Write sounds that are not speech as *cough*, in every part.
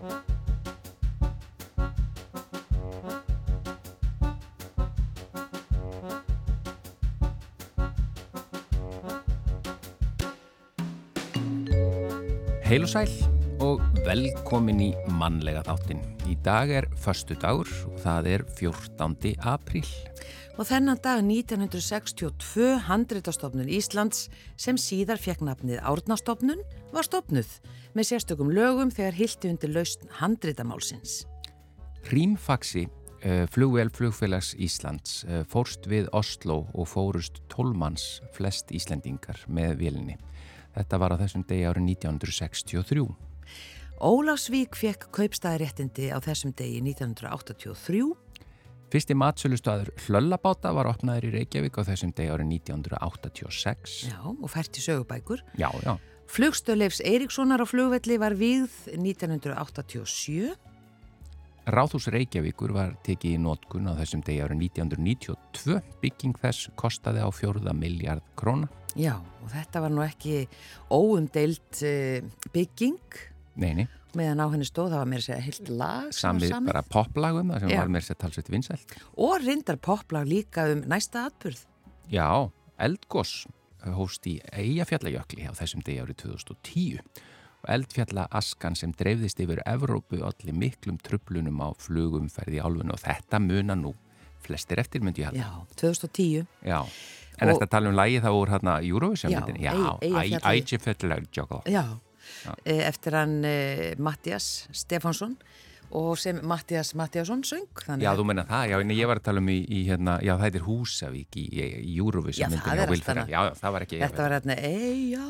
Heil og sæl og velkomin í mannlega þáttin. Í dag er förstu dagur og það er 14. apríl. Og þennan dag 1962 handreitastofnun Íslands sem síðar fekk nafnið Árnastofnun var stofnuð með sérstökum lögum þegar hildi undir laust handreitamálsins. Rýmfaxi, uh, flugvel flugfélags Íslands, uh, fórst við Oslo og fórust tólmanns flest Íslendingar með vélinni. Þetta var á þessum degi árið 1963. Ólafsvík fekk kaupstæðaréttindi á þessum degi 1983. Fyrsti matsölustadur Hlöllabáta var opnaður í Reykjavík á þessum degi árið 1986. Já, og fært í sögubækur. Já, já. Flugstöleifs Eiríkssonar á flugvelli var við 1987. Ráðhús Reykjavíkur var tekið í nótkun á þessum degi árið 1992. Bygging þess kostaði á fjórða miljard króna. Já, og þetta var nú ekki óumdeilt uh, bygging. Neini. Meðan á henni stóð, það var mér að segja heilt lag. Samið bara poplagum, það sem Já. var mér að segja talsveit vinsælt. Og reyndar poplag líka um næsta atbyrð. Já, Eldgoss hóst í Eyjafjallajökli á þessum degi árið 2010 og eldfjallaaskan sem dreifðist yfir Evrópu allir miklum trublunum á flugumferði álfun og þetta muna nú flestir eftir myndi ég halda. Já, 2010. Já, en eftir að tala um lægi þá úr hérna Eurovision myndin. Já, Eyjafjallajökli. Já, Já, e, eftir hann eh, Mattias Stefánsson og sem Mattias Mattiasson söng Já, þú menna það, já, en ég var að tala um í, í hérna, já, það heitir Húsavík í, í Já, það er alltaf Já, það var ekki Þetta var hérna, ei, já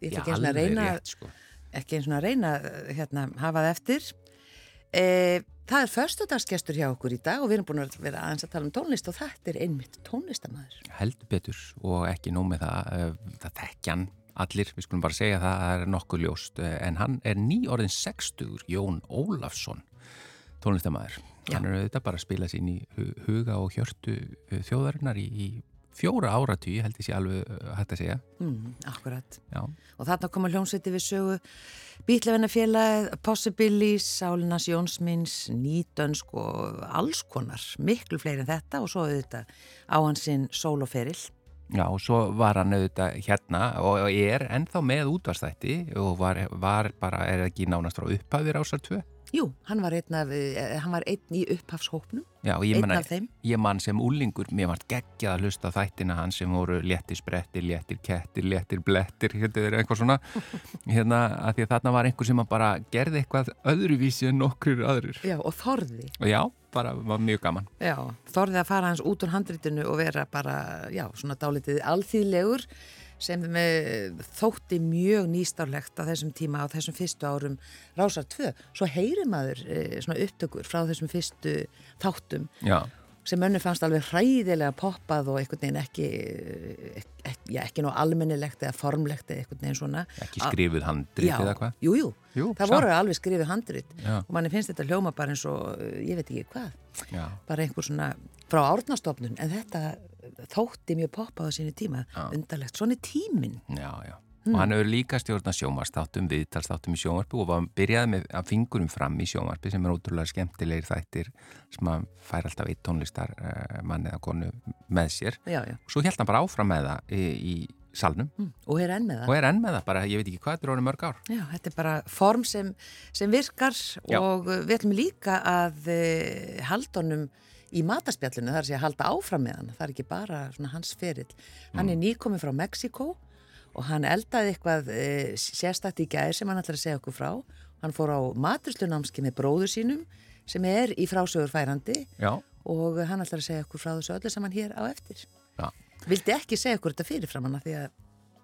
Ég ætla ekki eins og að reyna rétt, sko. ekki eins og að reyna hérna, hafa það eftir. E, Það er förstudagsgestur hjá okkur í dag og við erum búin að vera aðeins að tala um tónlist og þetta er einmitt tónlistamæður Heldur betur og ekki nómið það það þekkjan allir, við skulum bara segja það, það er nokkuð ljóst, eh, en hann er nýjórðin 60, Jón Ólafsson tónlistamæður. Hann er auðvitað bara að spila sín í huga og hjörtu eh, þjóðarinnar í, í fjóra áratví, held ég sé alveg eh, hægt að segja. Mm, akkurat. Já. Og þarna koma hljómsveiti við sögu Bílefennafélagið, Possibilities, Sálinas Jónsmins, Nýtönsk og alls konar, miklu fleiri en þetta og svo auðvitað á hansinn sóloferill. Já, og svo var hann auðvitað hérna og er ennþá með útvarstætti og var, var bara, er ekki nánast frá upphafið ásar 2? Jú, hann var einn, af, eh, hann var einn í upphafshópnum, Já, ég einn manna, af þeim. Ég mann sem úlingur, mér vart geggjað að hlusta þættina hans sem voru léttir sprettir, léttir kettir, léttir blettir, hérna er eitthvað svona, *laughs* hérna að því að þarna var einhver sem bara gerði eitthvað öðruvísi en okkur öðrur. Já, og þorði. Já, bara var mjög gaman. Já, þorði að fara hans út úr handritinu og vera bara, já, svona dálitið alþýðlegur sem þótti mjög nýstárlegt á þessum tíma á þessum fyrstu árum Rásar 2. Svo heyri maður e, svona upptökur frá þessum fyrstu þáttum Já. sem önnu fannst alveg hræðilega poppað og einhvern veginn ekki ekki, ekki nú almennilegt eða formlegt eða einhvern veginn svona. Ekki skrifið handrit eða hvað? Jú, jú, það samt. voru alveg skrifið handrit Já. og manni finnst þetta hljóma bara eins og ég veit ekki hvað. Já. Bara einhver svona frá árnastofnun en þetta þótti mjög poppað á sínu tíma Já. undarlegt, svona tímin Já, já, mm. og hann hefur líka stjórna sjómarstáttum, viðtalstáttum í sjómarpu og var byrjaði með að fingurum fram í sjómarpu sem er ótrúlega skemmtilegir þættir sem að fær alltaf eitt tónlistar uh, mann eða konu með sér já, já. og svo held hann bara áfram með það í, í salnum mm. og er enn með það og er enn með það, bara ég veit ekki hvað, þetta er orðið mörg ár Já, þetta er bara form sem, sem virkar Já. og við ætlum líka að uh, haldunum í mataspjallinu, að segja að halda áfram með hann, það er ekki bara svona hans ferill. Hann er nýkominn frá Mexiko og hann eldaði eitthvað e, sérstætt í gæðir sem hann ætlar að segja okkur frá. Hann fór á maturslunámski með bróður sínum sem er í frásögur færandi Já, og hann ætlar að segja okkur frá þessu öllu sem hann hér á eftir. já, Vildi ekki segja okkur þetta fyrirfram hana því að,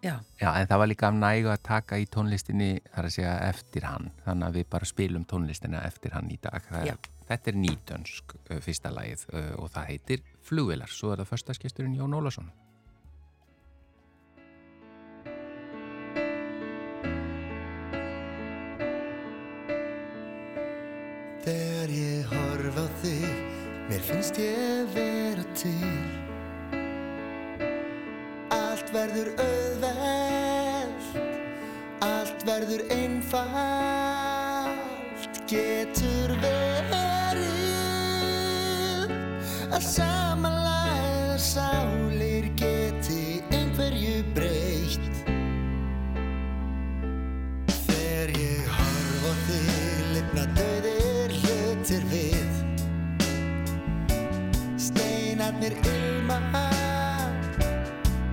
já, já, en það var líka af nægu að taka í tónlistinni þar að segja eftir hann þannig að við bara spilum tónlistina eftir hann í dag það Já. er, Þetta er nýtönsk uh, fyrsta lagið uh, og það heitir Flugvilar, svo er það förstaskesturinn Jón Ólason Þegar ég horf á þig, mér finnst ég vera til. Allt verður auðvelt, allt verður einfalt. Getur að samanlæða sálir geti einhverju breytt. Þegar ég horf á þig lifna döðir hlutir við. Steinarnir ilma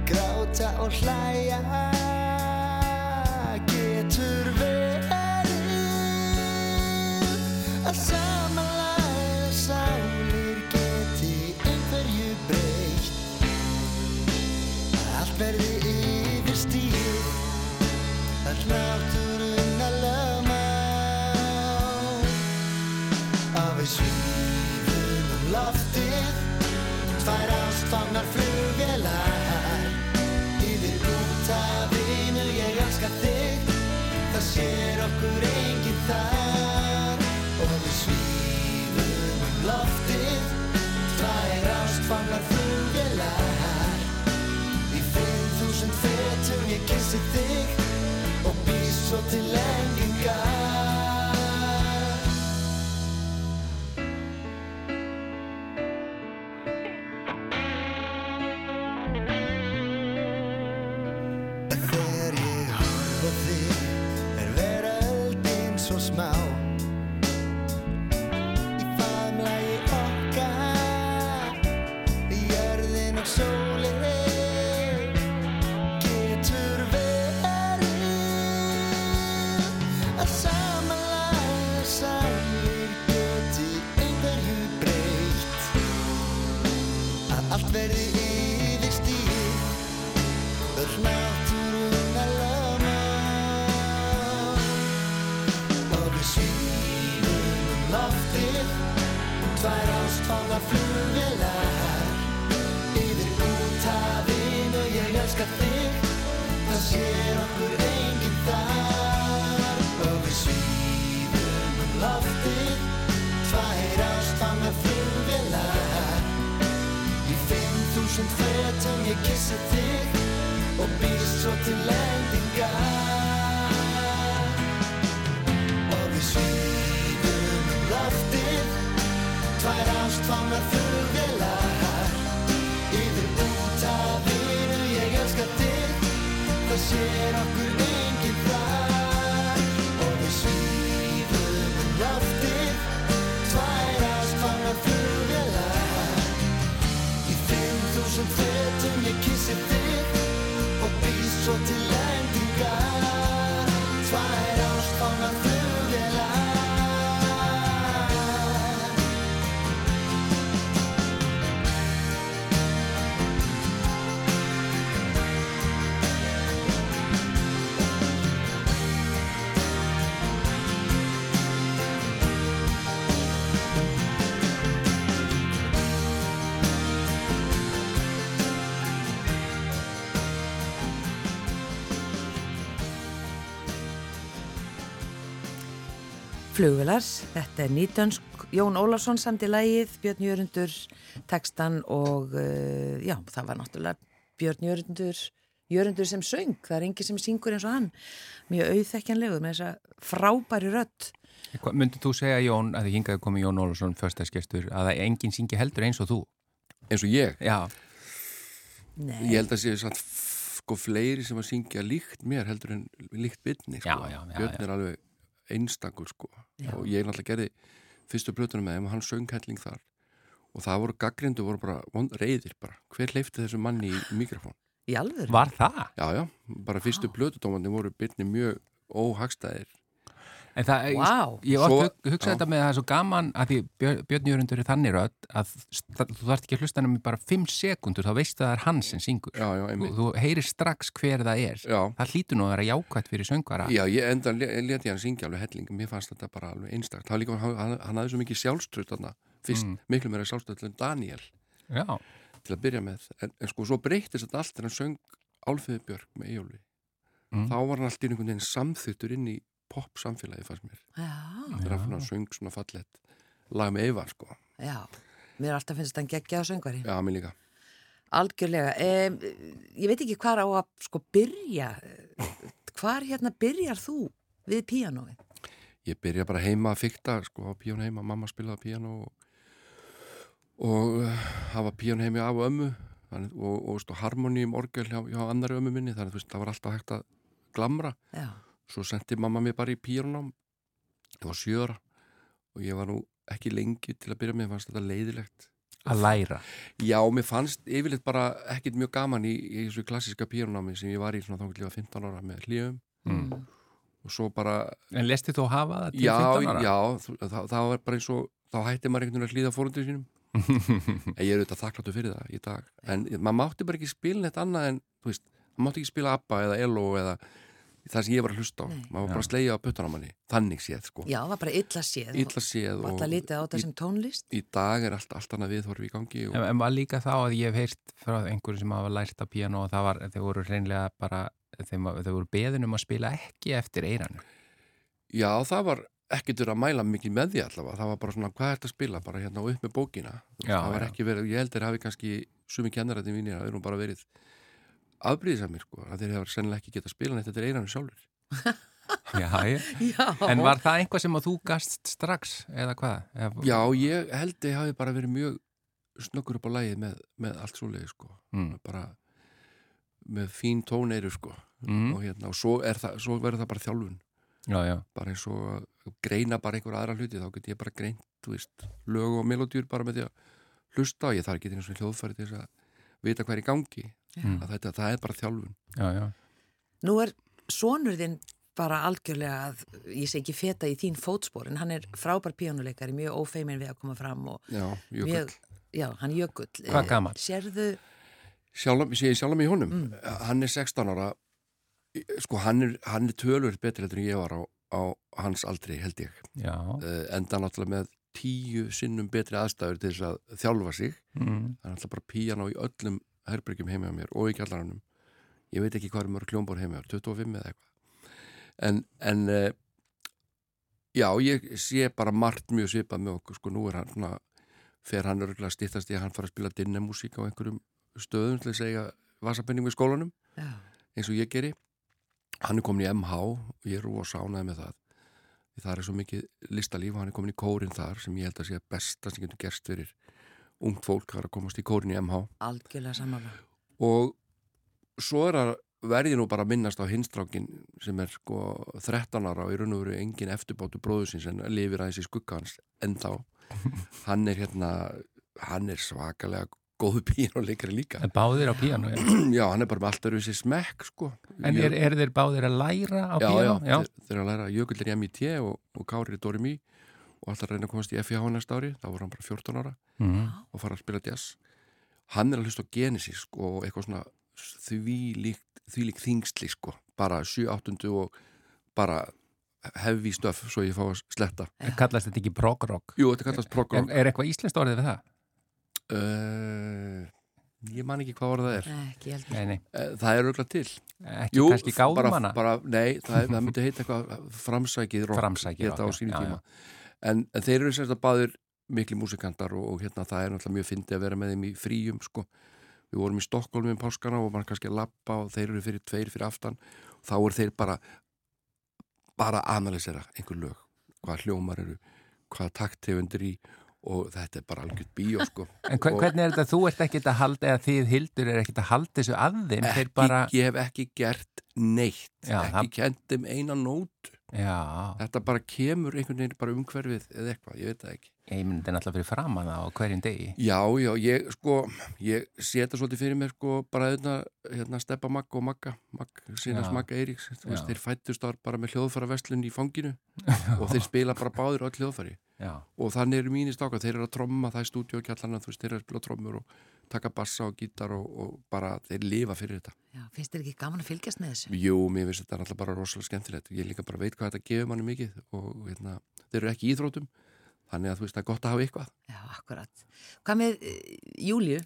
gráta og hlæja. Getur verið að samanlæða sér okkur enginn þar. Og við svífum um loftið. Tvær ástfangnar flugvélar. Í 5000 fetum ég kissi þig. Og býst svo til lengingar mouth. Flugvilar, þetta er nýtönsk Jón Ólafsson samt í lægið, Björn Jörundur tekstan og uh, já, það var náttúrulega Björn Jörundur Jörundur sem söng, það er engi sem syngur eins og hann. Mjög auðþekkjanlegur með þessa frábæri rödd. Hvað myndið þú segja Jón, að þið hingaði komið Jón Ólafsson förstaskestur, að það enginn syngi heldur eins og þú? eins og ég? Já, Nei, ég held að sé samt sko fleiri sem að syngja líkt mér heldur en líkt byrni sko. Já, já, já, Björn er alveg einstakur sko. Já. og ég náttúrulega gerði fyrstu plötunum með þeim og hann söng helling þar. Og það voru gaggrindu voru bara reyðir bara, hver leifti þessu manni í mikrofón? Í alvöru? Var það? já já, bara fyrstu plötudómandi voru byrni mjög óhagstæðir En það, Vá. ég, ég Svo- hug, hugsa já. þetta með það er svo gaman að því Björn, Jörundur er þannig rödd að þú þarft ekki að hlusta hann um í bara 5 sekundur, þá veistu að það er hann sem syngur. já já, Þú, einmitt þú heyrir strax hver það er. já, Það hlýtur nú að vera jákvæmt fyrir söngvara. já, ég enda leti hann syngja alveg helling mér fannst þetta bara alveg einstakt það var líka, hann, hann, hafði svo mikið sjálfströð þarna fyrst, Mm. miklu meira sjálfströð en Daniel Já. til að byrja með en, en sko svo breyttist þetta allt þegar hann söng Álfiði Björk með Eyjólfi Mm. þá var hann allt í einhvern veginn samþýttur inn í pop samfélagi fannst mér. Já, þegar hann söng svona fallet lag með Eyva sko. Já Mér er alltaf finnst hann geggja á söngvari. Já, mér líka. Algjörlega. Um, Ég veit ekki hvar á að sko byrja. Hvar hérna byrjar þú við píanóið? ég byrja bara heima að fykta sko á píón heima, mamma spilaði píano og, og uh, hafa píón heimi af og ömmu. Þannig, og, og stó harmoníum orgel hjá, hjá annari ömmu minni. Þannig að það var alltaf hægt að glamra. Já, svo sendi mamma mér bara í píónum ég var sjöra og ég var nú ekki lengi til að byrja með fannst þetta leiðilegt Að læra. já, mér fannst yfirleitt bara ekkit mjög gaman í, í þessu klassiska píónámi sem ég var í svona þá 15 ára með hljöfum Mm. og svo bara En lesti þú hafa það til já, 15 ára? já, þú- það, það var bara eins og þá hætti maður einhvern veginn að hlýða fórundur sínum *laughs* en ég er auðvitað þakkláttu fyrir það í dag en maður mátti bara ekki spila neitt annað en þú veist, maður mátti ekki spila ABBA eða ELO eða það sem ég var að hlusta á. Nei. maður var bara að slegja á puttan á manni. Þannig séð sko, já, það var bara illa séð illa séð og alltaf lítið á þetta í, sem tónlist. í dag er allt, allt annað viðhorfi í gangi og, En, en var líka þá að ég hef heyrt frá einhverjum sem hafa lært að píano og það var, þeir voru reynlega bara, þeim, þeir voru beðin um að spila ekki eftir eiranu. já, það var ekkert verið að mæla mikið með því allavega. Það var bara svona, hvað er þetta að spila, bara hérna upp með bókina. Já, það var já. ekki verið, ég heldur afbríðisamir sko, að þeir hefur sennilega ekki getað spila neitt þetta er eiranu sjálfur *laughs* Já, já. Já, En var það einhvað sem að þú gast strax eða hvað? Eða, Já, ég held að ég hafi bara verið mjög snöggur upp á lægið með, með allt svoleiði sko. Mm. bara með fín tóneiru sko. Mm. og, hérna, og svo, er það, svo verður það bara þjálfun Já, já. bara eins og að greina bara einhver aðra hluti þá get ég bara greint, þú veist lög og melodjur bara með því að hlusta ég þarf ekki eins og hljóðfæri til þess að vita hvað er í gangi Mm. að þetta, það er bara þjálfun Já, já. Nú er sonur þinn bara algjörlega að, ég sé ekki feta í þín fótspor, en hann er frábær píónuleikari, mjög ófeimin við að koma fram og Já, jökull mjög, já, hann jökull. Hvað Eh, gamall? Sérðu, Sjálf, sé ég sjálf mig í honum Mm. hann er 16 ára sko hann er, hann er tölur betur heldur en ég var á, á hans aldri held ég Já. uh, enda náttúrulega með tíu sinnum betri aðstæður til þess að þjálfa sig. Mm. það er náttúrulega bara píjan á í öllum herbyrgjum heima á mér og í kjallaranum. Ég veit ekki hvað er mörg á mér 25 eða eitthvað. En, en uh, já, ég sé bara margt mjög svipað með okkur sko, nú er hann svona fer hann örgulega stýttast í að hann fara að spila dinnemúsík á einhverjum stöðum til að segja vasapenning við skólanum já, eins og ég geri. Hann er komin í MH og ég er rosa ánæði með það það er svo mikið listalíf og hann er komin í kórin þar sem ég held að sé besta sem getur gerst fyrir ungt fólk að komast í kórin í MH algjörlega samanlega. og svo er að verði nú bara að minnast á hinstrákin sem er sko 13 ára og í raun og veru engin eftirbátu bróðusins en lifir aðeins í skugga hans en þá *laughs* hann er hérna hann er svakalega góðu *laughs* píjónuleikari líka En báðir á píano, já. *clears throat* já, hann er bara með alltaf þessi smekk sko En er, er þeir báðir að læra á já, píano? já, þeir, eru að læra Jökull er í MIT og, og Kári er í Dorimi og alltaf reyna að komast í FIH næsta ári þá voru hann bara 14 ára Mm. og fara að spila jazz hann er að hlusta á Genesis sko, og eitthvað svona þvílíkt þvílík þingstli sko bara 7-8 og bara hefi stöf svo ég fá að sletta kallast þetta ekki prog-rock? Jú, þetta kallast prog-rock er eitthvað íslenskt orðið við það? Uh, Ég man ekki hvað orða það er Nei, ekki heldur. Nei, nei, Eh, Það er auðvitað til ekki kannski gáðum bara, hana? bara, Nei, það, er- það myndi heita eitthvað framsækið rock Framsækið Þetta á rock, já, tíma en, en þeir eru sérst að báðir mikli músikantar og, og hérna það er náttúrulega mjög fyndið að vera með þeim í fríum sko. Við vorum í Stokkólmi um páskana og mann kannski að lappa og þeir eru fyrir tveir fyrir aftan þá eru þeir bara bara að analysera einhver lög hvað hljómar eru, hvað takttefundir í og þetta er bara algjört bíó *laughs* sko. En hver, hvernig er þetta, þú ert ekkit að halda eða þið hildur er ekkit að halda þessu að þeim þeir ekki, bara, ég hef ekki gert neitt. Já, ekki það- kent þeim eina nót já, þetta bara kemur einhvern veginn bara umhverfið eða eitthvað, ég veit það ekki. Ég myndi þetta náttúrulega fyrir framan það á hverjum degi. Já, já, ég sko ég seta svolítið fyrir mér sko bara hérna, hérna Steppa Magga og Magga Magg, sínas Já. Magga Eiríks. Þú veist, þeir fættust bara með hljóðfæraverslun í fanginu *laughs* og þeir spila bara báður öll hljóðfæri Já, og þannig eru mínir stáka, þeir eru að tromma það er stúdíokjallarna, þú veist, þeir eru að spila trommur og taka bassa og gítar og, og bara þeir lifa fyrir þetta. Já, finnst þér ekki gaman að fylgjast með þessu? Jú, mér finnst þetta alltaf bara rosalega skemmtilegt ég líka bara veit hvað þetta gefur manni mikið og hérna, þeir eru ekki í íþrótum þannig að þú veist, það er gott að hafa eitthvað Já, akkurat. Hvað með uh, Júliu?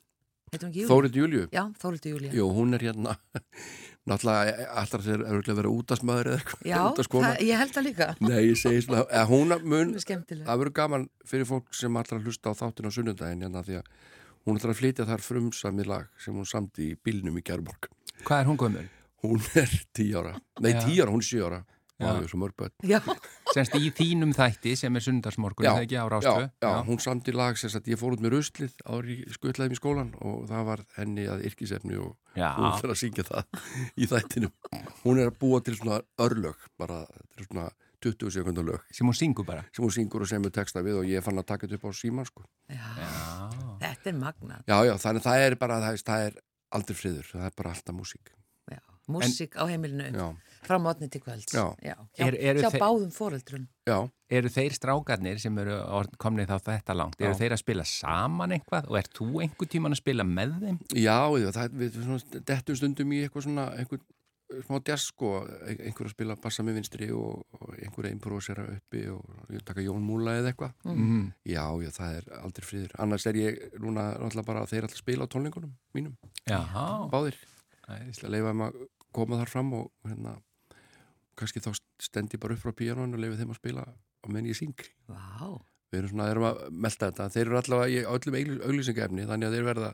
Heitum ekki Júliu? Já, Þórildur Júliu. Jú, hún er hérna *laughs* náttúrulega alltaf sér örgulega vera útasmaður eða eitthvað Já, útaskona. það, ég held það líka. *laughs* Nei, ég segi svona, eða hún mun Það er verður gaman fyrir fólk sem allra hlusta á þáttin á sunnundaginn hérna því að hún ætlar að flytja þar frumsami lag sem hún samti í bílnum í Gjærborg hvað er hún gömur? hún er tí ára, nei Já. tí ára, hún er sjö ára. Og það er svo mörg börn. Já, Semst í þínum þætti sem er sundarsmorgun, Já, það ekki á já, já, hún samti lag sem sagt, ég fór út með ruslið ári skutlaðum í skólan og það var henni að yrkisefni og Já. hún fyrir að syngja það í þættinu hún er að búa til svona örlög bara, þetta er svona 20 sekundar lög. Sem hún syngur bara. sem hún syngur og semur texta við og ég fann að taka þetta upp á síman sko. Já, Já. þetta er magna. já, já, þannig það er bara það er, það er aldrei friður, það er bara alltaf músík. Já, músík á heimilinu. Já, frá mótni til kvölds. Já. Já. Er- Hjá, eru hjá þeir- báðum foreldrum. já, Eru þeir strákarnir sem eru orð- komnir þá þetta langt, eru þeir að spila saman eitthvað og ert þú einhver tíman að spila með þeim? já það, við, dettum stundum í eitthvað svona einhver smá jazz sko ein- einhver að spila bassa með vinstri og, og einhver að improvisera uppi og taka Jón Múla eða eitthvað Mm. Já, já, það er aldrei friður. Annars er ég núna náttúrulega bara að þeir alltaf spila á tónleikunum mínum, Já, báðir. æðislega. Það leifa þeim að koma þar fram og hérna, kannski þá stend ég bara upp frá píanóinu og leifa þeim að spila á menn ég syng. Vá. Við erum svona, erum að melda þetta. Þeir eru allavega í öllum auglýsingefni, þannig að þeir verða,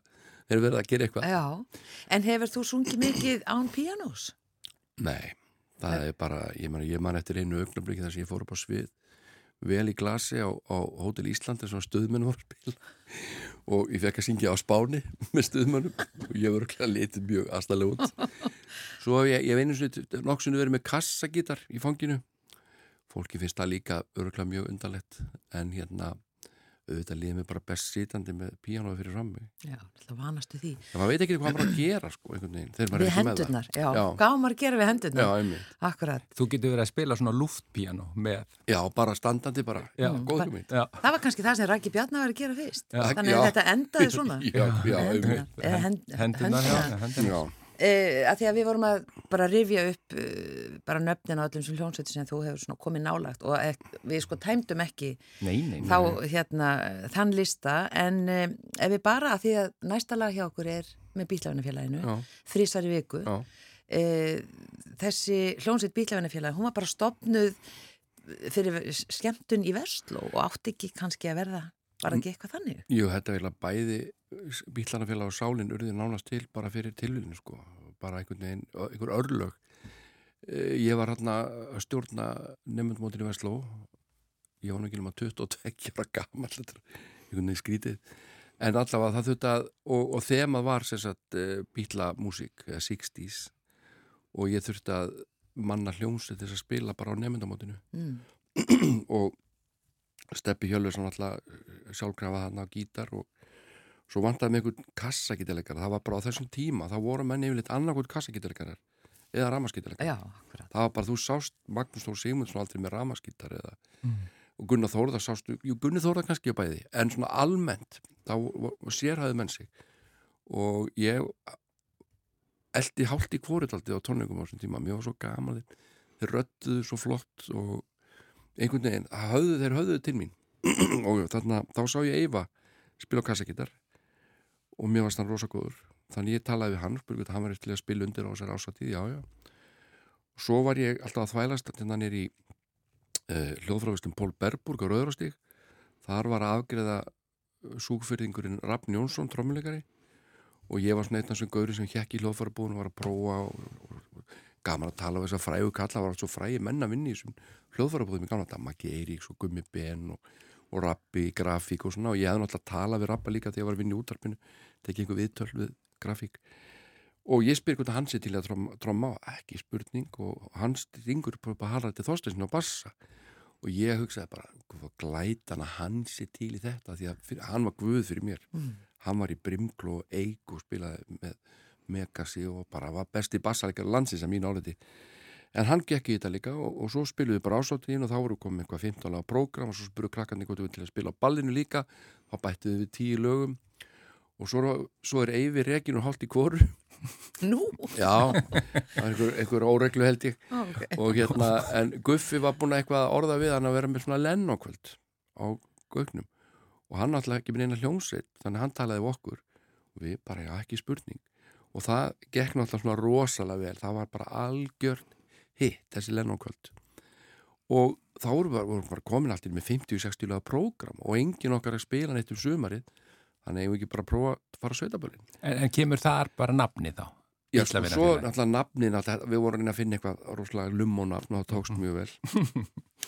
þeir verða að gera eitthvað. Já, en hefur þú sungið mikið án píanós? Nei, það er bara, ég man, ég man eftir einu augnabliki þar sem ég fór upp á svið vel í glasi á, á Hótel Ísland þar sem stuðmenn voru að spila. Og ég fekk að syngja á spáni með stuðmennum og ég voru ekki að litið mjög aðstæðlega út. Svo hef ég, ég hef einu sinni nokksunni verið með kassagítar í fanginu. Fólki finnst það líka öruglega mjög undarlegt. En hérna auðvitað líðið mér bara best sitandi með píanói fyrir frammi Já, alltaf vanastu því. en maður veit ekki hvað maður að gera sko einhvern veginn, Við er ekki með það hendurnar, já. Já. Hvað maður að gera við hendurnar? Já, einmitt. Akkurat. Þú getur verið að spila svona luftpíano með. Já, bara standandi bara, Já. góð hugmynd Já, Það var kannski það sem Rækki Bjarnar var að gera fyrst. Já. Þannig að þetta endaði svona. *laughs* Já, já, einmitt. hend- hendurnar, já, Já, Eh, að því að við vorum að bara rifja upp uh, bara nöfnin á öllum sem hljónsveitir sem þú hefur komið nálagt og ek, við sko tæmdum ekki Nei, nei, nei. þá hérna þann lista en um, ef við bara að því að næsta lag hjá okkur er með Bílafinafélaginu já, þrísar í viku uh, þessi hljónsveit Bílafinafélagi hún var bara stopnuð fyrir skemmtun í Vestló og átti ekki kannski að verða var ekki eitthvað þannig? Jú, þetta er eiginlega bæði bílarnafélag og sálinn urði nánast til bara fyrir tilvíðinu sko, bara einhvern veginn, einhver örlög. Eh, Ég var hérna að stjórna nefndmótinu í Vestló, ég var nú ekki nema 22 ára gammal, er einhvern veginn skrítið, en allavega það þurfti að, og, og þemað var sem sagt bílamúsík, eða 60s, og ég þurfti að manna hljómsið þess að spila bara á nefndamótinu Mm. *clears throat* og Steppi Hjöllursson alltaf sjálfgrafa þarna á gítar og svo vantaði með einhvern kassagítarleikara það var bara á þessum tíma, þá voru menn yfirleitt annarkvöld kassagítarleikarar eða akkurat. það var bara, þú sást Magnús Þór Sigmundsson aldrei með ramaskítar eða og Gunnar Þórðar sástu, jú Gunnar Þórðar kannski á bæði, en svona almennt þá sérhæði menn sig. Og ég eldi hálft í kvorið á tónleikum á þessum tíma, mér var svo gaman þeir röttuðu svo flott og einhvern veginn, höfðu, þeir höfðuðu til mín. *clears throat* Og þarna, þá sá ég Eyva spila á kassakittar og mér varst hann rosa góður. Þannig ég talaði við hann, spurði hvað hann var eftir að spila undir á þessar ásatíð, já, já. Og svo var ég alltaf að þvælast þannig hann er í uh, hljóðfrávistum Pól Berburg á Rauðrástík þar var að afgreða súkfyrðingurinn Rafn Jónsson, trommuleikari. Og ég var svona einn af þessum gauri sem hjekk í hljóðfærabúðun og var að prófa og, og, gaman að tala um þess að fræðu kalla var allt svo fræði menna vinni í þessum hljóðfærabúðum í gamla þetta, Maggi Eiríks og Gummi Ben og, og Rappi, grafík og svona. Og ég hefði náttúrulega að tala við Rappa líka þegar ég var að vinna í útarpinu tekið einhver viðtöl við grafík. Og ég spyr hvort hann sé til að tromma, tromma ekki spurning og hann ringur hala til þóstæðsinu á bassa og ég hugsaði bara glætan að hann sé til í þetta? Því að fyrir, hann var guð fyrir mér. Mm. hann var í Brimglo og Eik og spilaði með Megasi og bara var besti bassaleggar landsins að mínu áleti en hann gekk í þetta líka og, og svo spiluðu bara ásáttíðin og þá voru komið eitthvað 15 laga prógram og svo spurðu krakkarnir hvort við til að spila á ballinu líka. Þá bættuðu við tíu lögum og svo, svo er Eyvi rekin og hálft í kvoru Nú? já, það er einhver, einhver óreglu held ég. Ó, ok. og hérna, en Guffi var búin að eitthvað að orða við hann að vera með svona lennokvöld á Gugnum og hann alltaf ekki með eina hljómsveit þannig hann talaði við okkur. Og við bara, já, ekki spurning. Og það gekk náttúrulega svona rosalega vel. Það var bara algjörn hitt þessi lennokvöld og þá vorum við bara komin alltaf með 50-60 lega prógram. Og engin okkar að spila neitt um sumarið þannig að ég ekki bara að prófa að fara að sveitabölin En, en kemur þar bara nafni þá? Já, sko, svo náttúrulega nafnin við vorum að reyna að finna eitthvað rosalega lummónafn og það tókst *laughs* mjög vel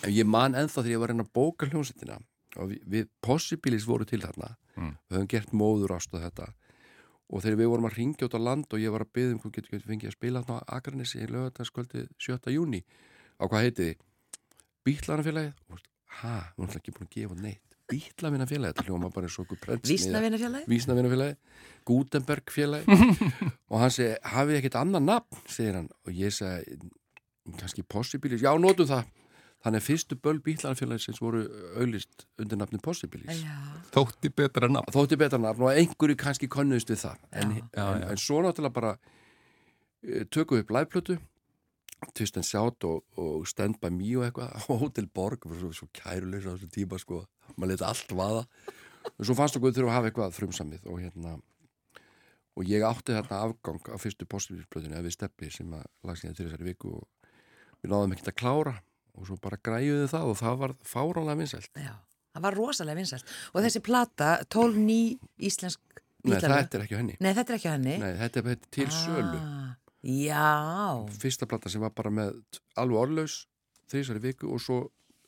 en ég man ennþá þegar ég var að reyna að bóka hljómsettina og við, við Possibilis voru til þarna Mm. við höfum gert móður ást og þetta og þegar við vorum að ringja út á land og ég var að byggja um hvað getur getur fengið að spila á Akranesi í lögataskvöldi 7. júni á hvað heiti þið? Veist, Ha, við erum ekki búin að gefa neitt Bítlavinafélagið, þetta hljóma bara eins og okkur Vísnavinafélagi? Vísnavinnafélagi, Gutenberg félagi og hann segi, hafið ekkert annan nafn, segir hann og ég segi, kannski Possibilis, já, notum það þannig að fyrstu böl bílanafélagi sem voru auðlist undir nafni Possibilis Já. Þótti betra nafn. þótti betra nafn og einhverju kannski konnuðist við það en, Já. Já, en, já. en svo náttúrulega bara uh, tökum við upp liveplötu Twist and Shout og, og Stand By Me og eitthvað Hotel Borg var svo, svo kærulegs á þessu tíma sko maður leta allt vaða og svo fannst okkur þurfa að hafa eitthvað frumsamið og hérna og ég átti þarna afgang á fyrstu postbílisplötunni eða við steppi sem að lagst hérna til þessari viku og við náðum ekkert að klára og svo bara græjuðu það og það var fáránlega vinsælt Já. Það var rosalega vinsælt. Og þessi plata, 12 ný íslensk Nei, bítlalög. þetta er ekki henni Nei, þetta er ekki henni. Nei, þetta er til sölu Ah, já. fyrsta plata sem var bara með alveg orðlaus þrísari viku og svo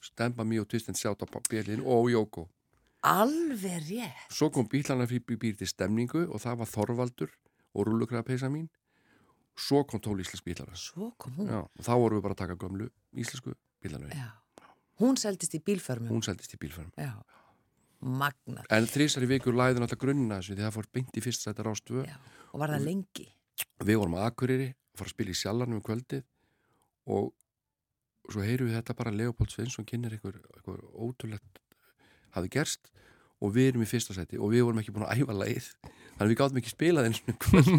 stemma mjög tvist en sjátt á björlin og Jóko Alveg rétt. svo kom bílana fyrir býr til stemningu og það var Þorvaldur og rullugraðpeisa mín svo kom tól íslensk bílana Svo kom hún. Já, og þá vorum við bara að taka gömlu íslensku bílana Já. Hún seldist í bílförmum. hún seldist í bílfærum Já. Magnar. en þrísari viku læði náttúrulega grunnina þessu því það fór beint í fyrst sættar ástöfu Já. Og var það lengi. Við vorum að Akureyri að fara að spila í sjallanum um kvöldið og svo heyrum við þetta bara Leopold Svensson kynir eitthvað, eitthvað ótrúlegt hafi gerst og við erum í fyrsta seti og við vorum ekki búin að æfa lagið þannig að við gáðum ekki spilað eins og kvöld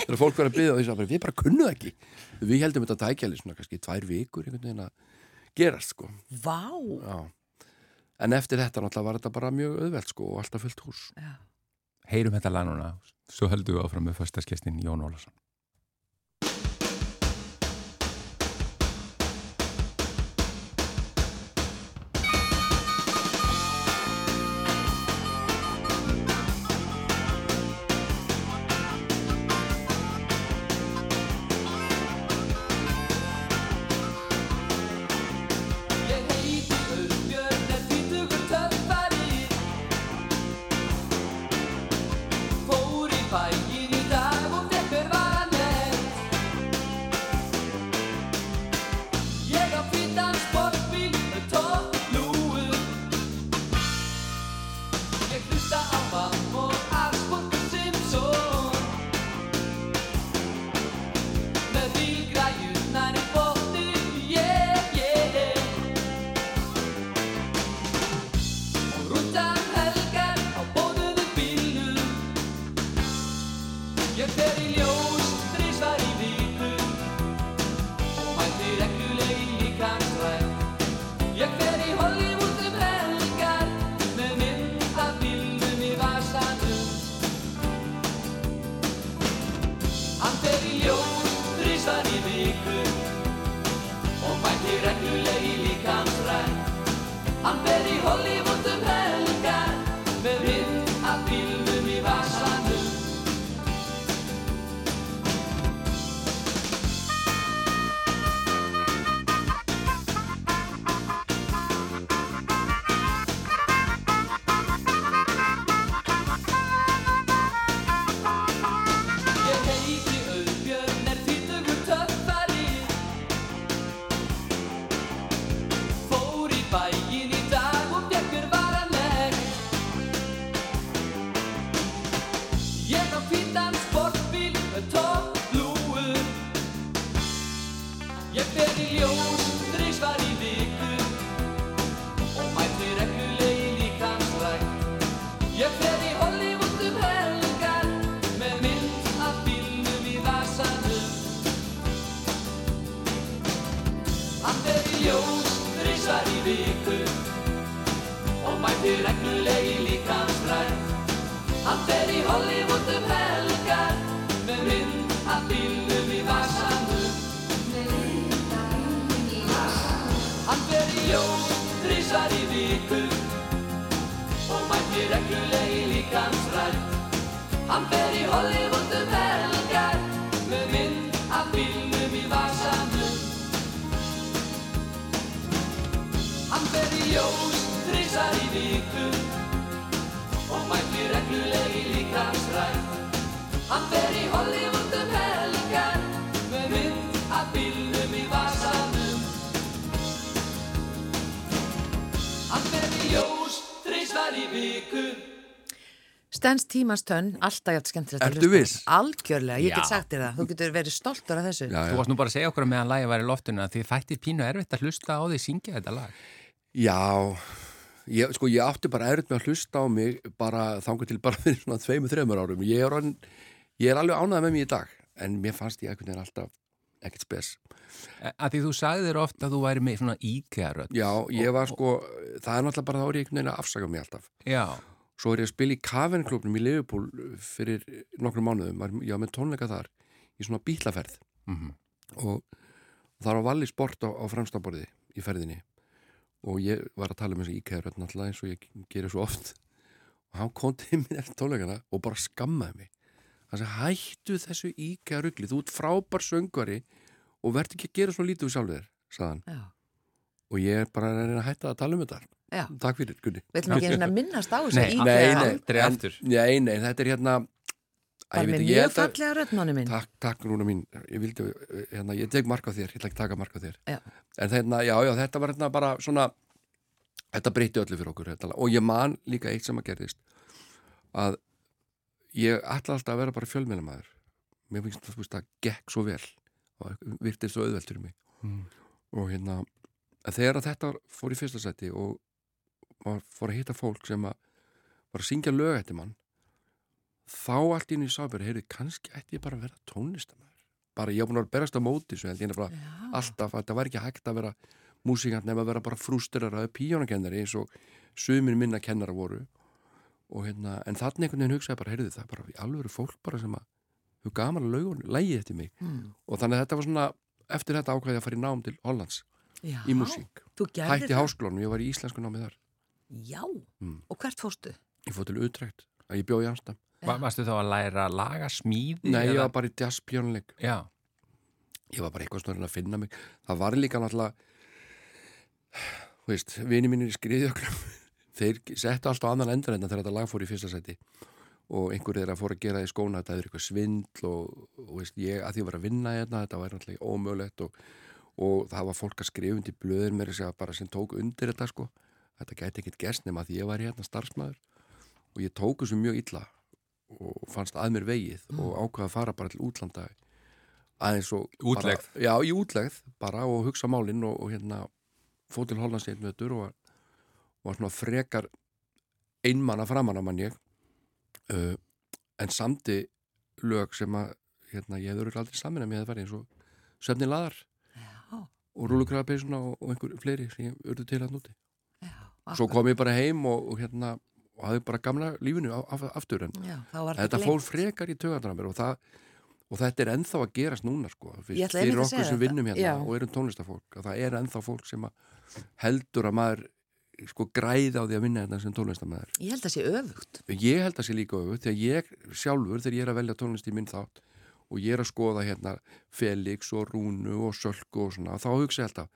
þegar fólk var að byggja og því að við bara kunnum það ekki við heldum þetta tækjali svona kannski tvær vikur einhvern veginn að gerast sko Vá. Já. en eftir þetta náttúrulega var þetta bara mjög auðvelt sko og alltaf fullt hús Já. Heyrum þetta lag núna, svo höldum við áfram með förstaskestin Jón Ólason. Stens tímans tönn, alltaf jægt skemmtilegt að Ertu viss? Algjörlega, ég get sagt þér það. Þú getur verið stoltur af þessu. Já, Þú varst nú bara að segja okkur meðan lagi var í loftinu að þið þættir pínu erfitt að hlusta á því syngja þetta lag. Já, ég, sko ég átti bara erut með að hlusta á mig bara þangur til bara *laughs* fyrir svona tveimu, þreimur árum. Ég er, orðin, ég er alveg ánægð með mig í dag, en mér fannst ég veginn alltaf ekkert spes. Að því þú sagðir ofta að þú væri með svona íkjaröld. Já, ég var sko, það er náttúrulega bara þá er ég einhvern veginn að afsaka mig alltaf. Já, Svo er ég að spila í Kavenklubnum í Liverpool fyrir nokkrum mánuðum, ég var með tónleika þar í svona bílaferð. Mhm. og þar var valli sport á, á fremstaborði í ferðinni. Og ég var að tala um þessu íkæður náttúrulega eins og ég gerir svo oft. Og hann kom til mér eftir tónleikana og bara skammaði mig. Hann sagði hættu þessu íkæður rugli þú ert frábær söngvari og verð ekki að gera svo lítið úr sjálfur þér sagðan Já. Og ég er bara að reyna að hætta að tala um þetta Já. takk fyrir Gunni Við ætlum ekki að minnast á þessu Nei, nei, nei, nei, nei, þetta er hérna Það ég er með mjög að- fallega röddmáni minn. Takk, takk Rúna mín, ég vildi, hérna, ég tek mark á þér, ég ætla ekki að taka mark á þér. Já. En hérna, já, já, þetta var hérna bara svona, þetta breytti öllu fyrir okkur, þetta, lag. og ég man líka eitt sem að gerðist, að ég ætla alltaf að vera bara fjölmennamæður. Mér finnst veist, það gekk svo vel og virtið svo auðvelt fyrir mig. Mm. Og hérna, að þegar að þetta fór í fyrsta seti og maður fór að hitta fólk sem að var að syngja lög eftir mann, þá allt í nýju sábæri, heyrðu, kannski ætti ég bara að vera tónlistamæður. Bara ég hef búin að vera berast á móti, svo held ég nefnilega Já. alltaf að þetta var ekki hægt að vera músikant nefn að vera bara frústurar að píjónakennari eins og sumir minna kennara voru. Og hérna, en þannig einhvern veginn hugsaði bara, heyrðu, það bara í alvöru fólk bara sem að hefur gaman að laugun, lægi eftir mig. Mm. Og þannig að þetta var svona, eftir þetta ákvæði að fara í nám til Hollands Já. í músík. Hætti háskólunum, ég var í íslensku námið þar. Já. Mm. Og hvert fórstu? Ég fóð til Utrecht, að ég bjóð í Amstam. Va Varstu þá að læra laga smíði? Nei, ég eða- var bara í jazz pjónuleik. Já, ég var bara eitthvað snurinn að finna mig það var líka náttúrulega þú veist, vini mínir í skriðjöklum *laughs* þeir settu alltaf annan endan þegar þetta lag fór í fyrsta seti og einhver þeirra fór að gera í skóna þetta er eitthvað svindl og, og veist, ég að því að var að vinna hérna, þetta var náttúrulega ómögulegt og, og það var fólk að skrifa undir blöður mér að sem tók undir þetta sko þetta gæti ekkit gerst nema því ég var hérna starfsmæður og ég tók þessu mjög illa og fannst að mér vegið og ákvaða að fara bara til útlanda aðeins og Útlegð. bara, já, í útlegð bara og hugsa málinn og, og hérna fóð til Hollands einn veitur og var, svona frekar einmanna framanna mann ég uh, en samti lög sem að hérna, ég hefði örugglega aldrei samin að mér það var eins og Söfni Laðar. Og Rúlukraðapeysuna og, og einhver fleiri sem ég urðu til að núti Já. svo kom ég bara heim og, og hérna og hafði bara gamla lífinu af, aftur en Já, þetta fór frekar í tögarnar og, það, og þetta er ennþá að gerast núna sko, fyrir okkur sem þetta. vinnum hérna Já. og erum tónlistafólk að það er ennþá fólk sem að heldur að maður sko græði á því að vinna þetta sem tónlistamæður Ég held að sé öfugt. ég held að sé líka öfut þegar ég sjálfur þegar ég er að velja tónlist í minn þátt og ég er að skoða hérna Felix og Rúnu og Sölku og svona þá hugsa ég alltaf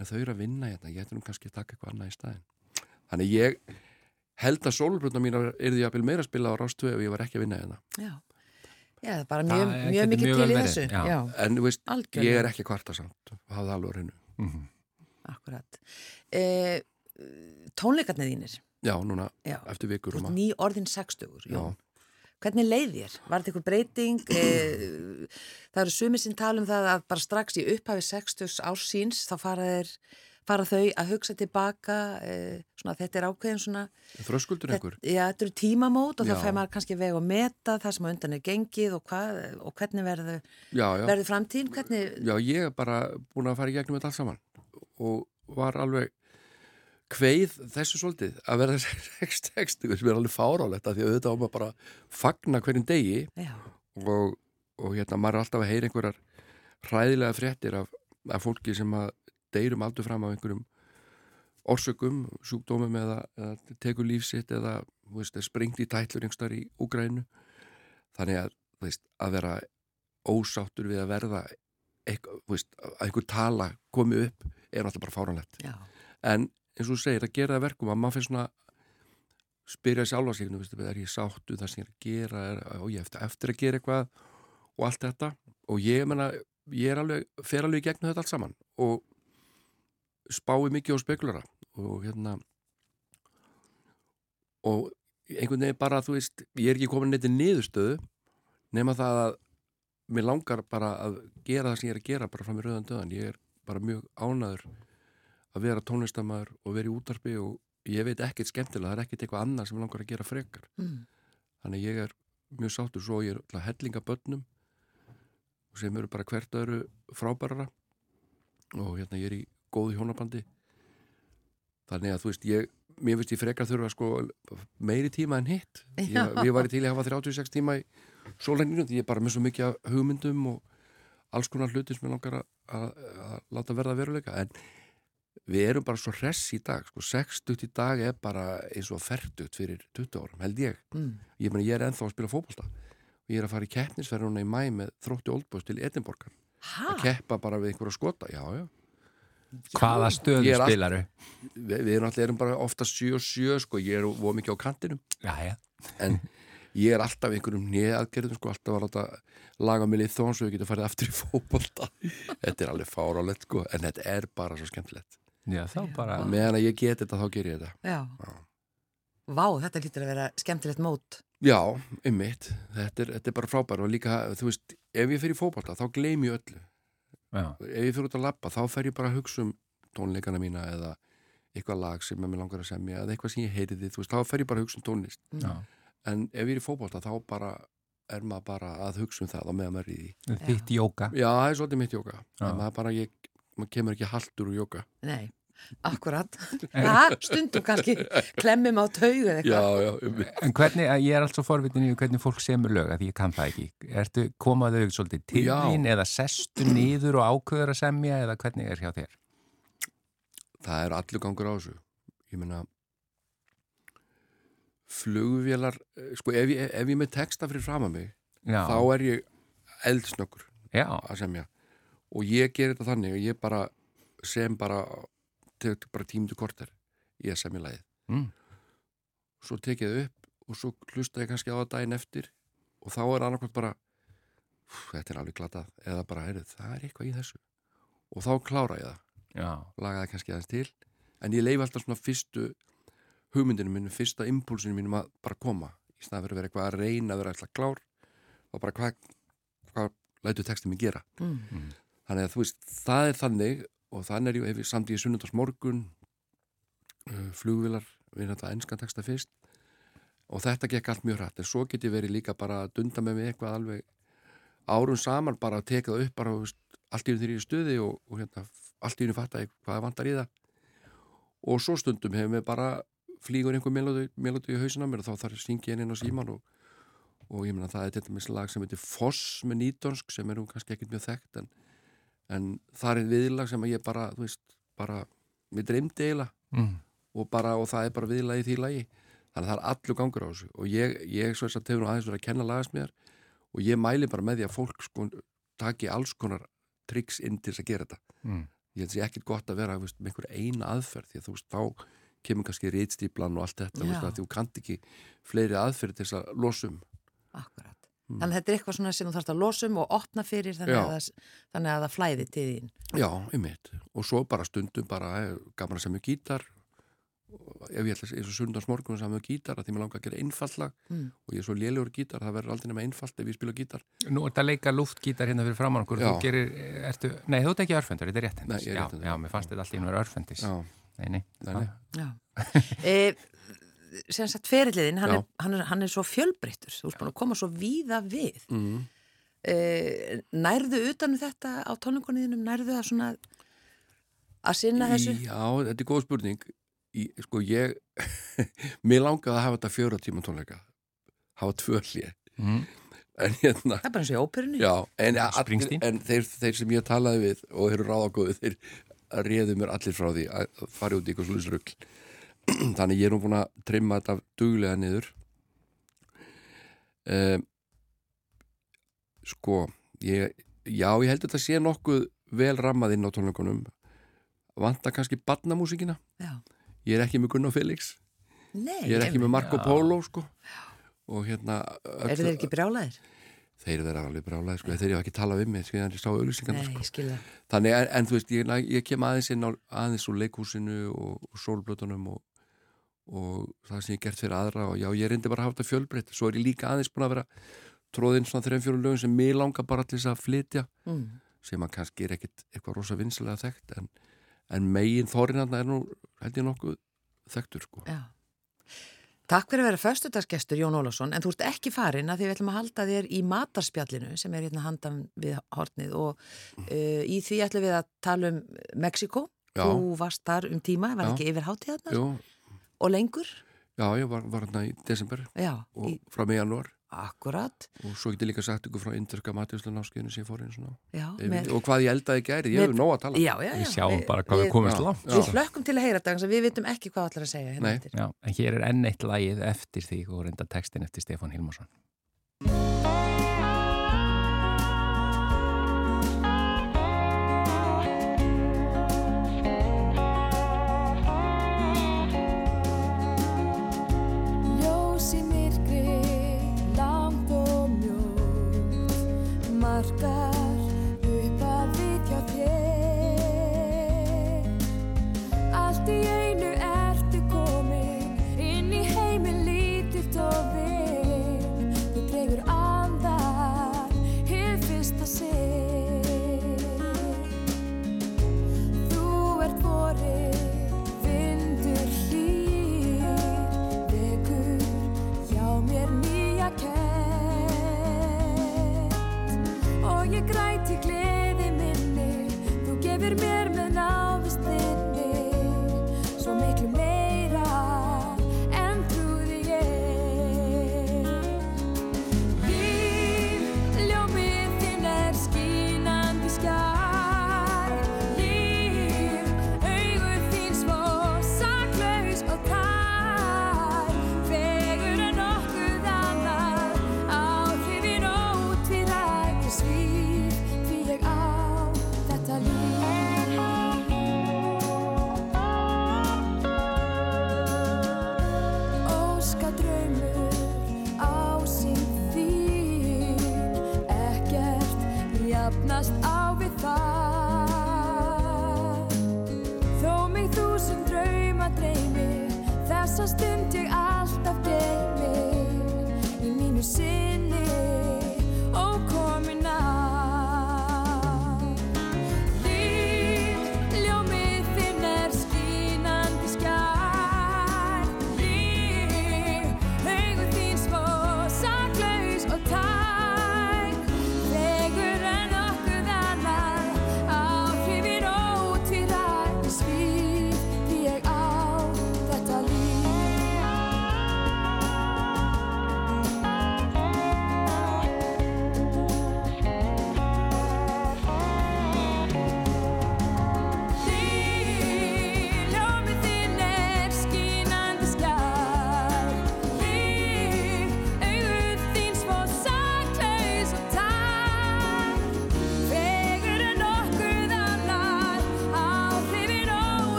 en þau eru að vinna hérna, ég ætti nú kannski að taka eitthvað annað í staðin þannig ég held að sólbrotna mín er því að meira að spila á Rástvö ef ég var ekki að vinna hérna Já. Já, það er bara mjög, mjög getur mikið mjög til í þessu. já. Já, en þú veist, ég er ekki kvarta samt og það alveg á reynu Mhm. Akkurat. Eh, tónleikarnir þínir, já, núna, Já. eftir vikur og ný orðin 60, já. Hvernig leið þér? Var þetta eitthvað breyting? Eh, það eru sumir sem tala um það að bara strax í upphafi 60 ársýns þá fara, þeir, fara þau að hugsa tilbaka, eh, svona þetta er ákveðin svona, þröskuldur einhver já, þetta eru tímamót og Já. þá fær maður kannski veg og meta það sem undan er gengið og, hvað, og hvernig verður framtíðin, hvernig, já, ég er bara búin að fara í gegnum þetta allt saman og var alveg kveið þessu svolítið að verða 60 *laughs* sem er alveg fárálegt af því að auðvitað á maður bara fagna hverjum degi og, og hérna maður er alltaf að heyra einhverjar hræðilega fréttir af, af fólki sem að deyrum aldur fram af einhverjum orsökum, sjúkdómum eða, eða tekur lífsitt eða veist, sprengt í tætlur einhverstaðar í Úgrænu þannig að, veist, að vera ósáttur við að verða eitthvað, veist, að einhver tala komi upp er náttúrulega bara fáránlegt. En eins og þú segir, að gera það verkum að maður fyrir svona spyrja sjálfa sig, er ég sáttu það sem ég er að gera, er, og ég eftir, eftir að gera eitthvað og allt þetta. Og ég menna, ég alveg fer alveg í gegnum þetta allt saman og spái mikið á spekulara og hérna og einhvern veginn bara, þú veist, ég er ekki komin neitt í niðurstöðu nema það að mér langar bara að gera það sem ég er að gera bara fram í rauðan döðan ég er bara mjög ánaður að vera tónlistamæður og vera í útarpi og ég veit ekkert skemmtilega, það er ekkert eitthvað annað sem langar að gera frekar. Mm. þannig ég er mjög sáttur svo ég er alltaf hellinga börnum sem eru bara hvert öðru frábærara og hérna ég er í góðu hjónabandi. Þannig að þú veist ég, mér finnst ég frekar þurfa sko meiri tíma en hitt. Ég, ég var í til að hafa 36 tíma í sólhenginu því ég er bara með svo mikið hugmyndum og alls konar hluti sem ég langar að, að, að láta verða veruleika. En við erum bara svo hress í dag sko 60 í dag er bara eins og ferdugt fyrir 20 árum held ég Mm. ég, meni, ég er ennþá að spila fótbolta og ég er að fara í keppnisferðuna í mæ með þrótti Oldboys til Edinborgar Ha? að keppa bara við einhverja skota já, já. Hvaða stöðu spilaru? Vi, við erum alltaf erum bara ofta 7 og 7 sko, ég er voru mikið á kantinum Já, já. en ég er alltaf einhverjum nýjaðgerðum sko, alltaf að láta laga mig lið þó svo ég geti farið aftur í fótbolta *laughs* þetta er alveg fárálegt sko, en þetta er bara svo skemmtilegt Já, þá bara... meðan að ég get þetta þá ger ég þetta Já. Já. Vá, þetta lítur að vera skemmtilegt mót. já, um mitt, þetta er, þetta er bara frábær og líka, þú veist, ef ég fyrir í fótbolta þá gleym ég öllu Já, ef ég fyrir út að lappa þá fer ég bara að hugsa um tónleikana mína eða eitthvað lag sem ég langar að semja eða eitthvað sem ég heyriði, þú veist, þá fer ég bara að hugsa um tónlist já. en ef ég er í fótbolta þá bara er maður bara að hugsa um það og meðan maður er í því Þitt jóka. Já, það er svolítið mitt jóka Já. en maður bara, ég, maður kemur ekki haldur úr jóka Nei, akkurat. *laughs* Ha, stundum kannski klemmum á taugu eða Já, eitthvað. já, um, En hvernig, ég er alltaf forvitin í hvernig fólk semur lög, að ég kann það ekki. Ertu komaðu svolítið til þín eða sestu niður og ákveður að semja eða hvernig er hjá þér? það er allur gangur á þessu ég meina flugvélar eh, sko, ef ég, ef ég með texta fyrir fram að mig Já, þá er ég eldsnöggur já, að semja og ég ger þetta þannig að ég bara sem bara, tek bara tímdu korter í að semja lagið. Mm. svo tek ég það upp og svo hlusta ég kannski á það daginn eftir og þá er annarkvæmt bara "Úff, þetta er alveg glatað. Eða bara, heyrðu, það er eitthvað í þessu. Og þá klára ég það. Já, laga það kannski aðeins til. En ég leifi alltaf svona fyrstu hugmyndinu mínu, fyrsta impulsinu mínum að bara koma. Í staðan fyrir að vera eitthvað að reyna að vera alltaf klár og bara hvað hva lætu textin mér gera? Mm. Þannig að þú veist, það er þannig og þannig er ég, hef ég samt í sunnundas morgun uh, flugvilar við þetta ennskan texta fyrst og þetta gekk allt mjög hrætt en svo get ég verið líka bara að dunda með mig eitthvað alveg árum saman bara að teka það upp bara, veist, allt í einu þegar ég er stuði og, og hérna, allt í einu fatta ég hvað vantar í það. Og svo stundum hefur mér bara flýgur einhver melodi í hausina mér og þá þarf henni inn á síman og, og ég meina það er til dæmis lag sem heitir Foss með nýdönsk sem er nú kannski ekkert mjög þekkt en, en það er viðlag sem að ég bara, þú veist, bara mér dreymdi eiginlega. Mm. og, bara, og það er bara viðlagi í því lagi. Þannig að það er allur gangur á þessu. Og ég, ég svo þess að nú aðeins verið að kenna lagasmíðar og ég mæli bara með því að fólk sko taki alls konar triks inn til þess að gera þetta. Mm. ég held að sé ekkit gott að vera veist, með einhver eina aðferð. Því að þú veist, þá kemur kannski rítstýplan og allt þetta, þú veist, þú kannt ekki fleiri aðferð til þess að losum Akkurat. Þannig að þetta er eitthvað svona sem þú þarfst að losum og opna fyrir þannig, Já. að það, þannig að það flæði til þín. Já, einmitt. Og svo bara stundum bara eh, gaman að semja gítar og ef ég ætla að eins og sundarsmorgun að semja gítar að því mér langar að gera einfallag Mm. og ég er svo lélegur gítar, það verður aldrei nema einfalt ef ég spila gítar. Nú ert að leika luftgítar hérna fyrir framann okkur, þú Já. gerir, ertu, nei þú ert ekki örfendur, þetta er rétt Nei, ég er já, rétthentur. já, mér fannst þetta allt í *laughs* ferilliðin, hann, er- hann, er- hann er svo fjölbreyttur, þú búin að koma svo víða við. Mm. E, nærðu utanum þetta á tónleikunniðinum, nærðu það svona að sinna þessu? Já, þetta er góð spurning. Í, sko, ég, *laughs* mér langaði að hafa þetta fjóra tíma tónleika, hafa tvö hlið. mm. En hérna, Það er bara eins og í óperunni. já, en, allir, Springsteen. en þeir, þeir sem ég talaði við og eru ráðagóði, þeir réðu mér allir frá því að fara út í eitthvað slúðis rugl. *clears throat* Þannig ég er nú búin að trimma þetta duglega niður. Um, sko, ég, já, ég held að þetta sé nokkuð vel rammað inn á tónleikunum. Vanta kannski badnamúsíkina. Já. ég er ekki með Gunnar Felix Nei, ég er ekki með Marco Polo sko og hérna eru þeir ekki brjálæðir? þeir vera alveg brálaði sko, þeir eru ekki talað við mig sko, ég sá auðlýsingarna Nei, ég skilja þannig, en, en þú veist, ég, ég kem aðeins inn á, aðeins úr leikhúsinu og, og sólblötunum og, og það sem ég gert fyrir aðra og já, ég reyndi bara að hafa þetta fjölbreytt svo er ég líka aðeins búin að vera tróðinn svona þreim fjóru lögum sem mér langar bara til þess að flytja mm. sem að kannski er ekkit eitthvað rosa vinsilega þekkt en, en megin þórinarna er nú held ég nokkuð þekktur sko Já. Takk fyrir að vera föstudagsgestur Jón Ólafsson en þú ert ekki farin að því við ætlum að halda þér í matarspjallinu sem er hérna handan við hornið og uh, í því ætlum við að tala um Mexiko þú varst þar um tíma, var Já. ekki yfir hátíðarnar Jú, og lengur já, ég var, var hérna í desember Já, og í, frá mig janúar akkurat og svo get ég líka sagt ykkur frá indurka matjúslu náskiðinu sem ég fór inn svona Já, Yfir- með, og hvað ég eldaði gæri, ég hefur nóg að tala já, já, já Við sjáum bara hvað við við, komumst langt. Já. við hlökkum til að heyra þetta við vitum ekki hvað allar að segja hérna Nei. eftir. Já, en hér er enn eitt lagið eftir því og reynda textin eftir Stefán Hilmarsson. Og ég græti gleði minni, þú gefur mér með návist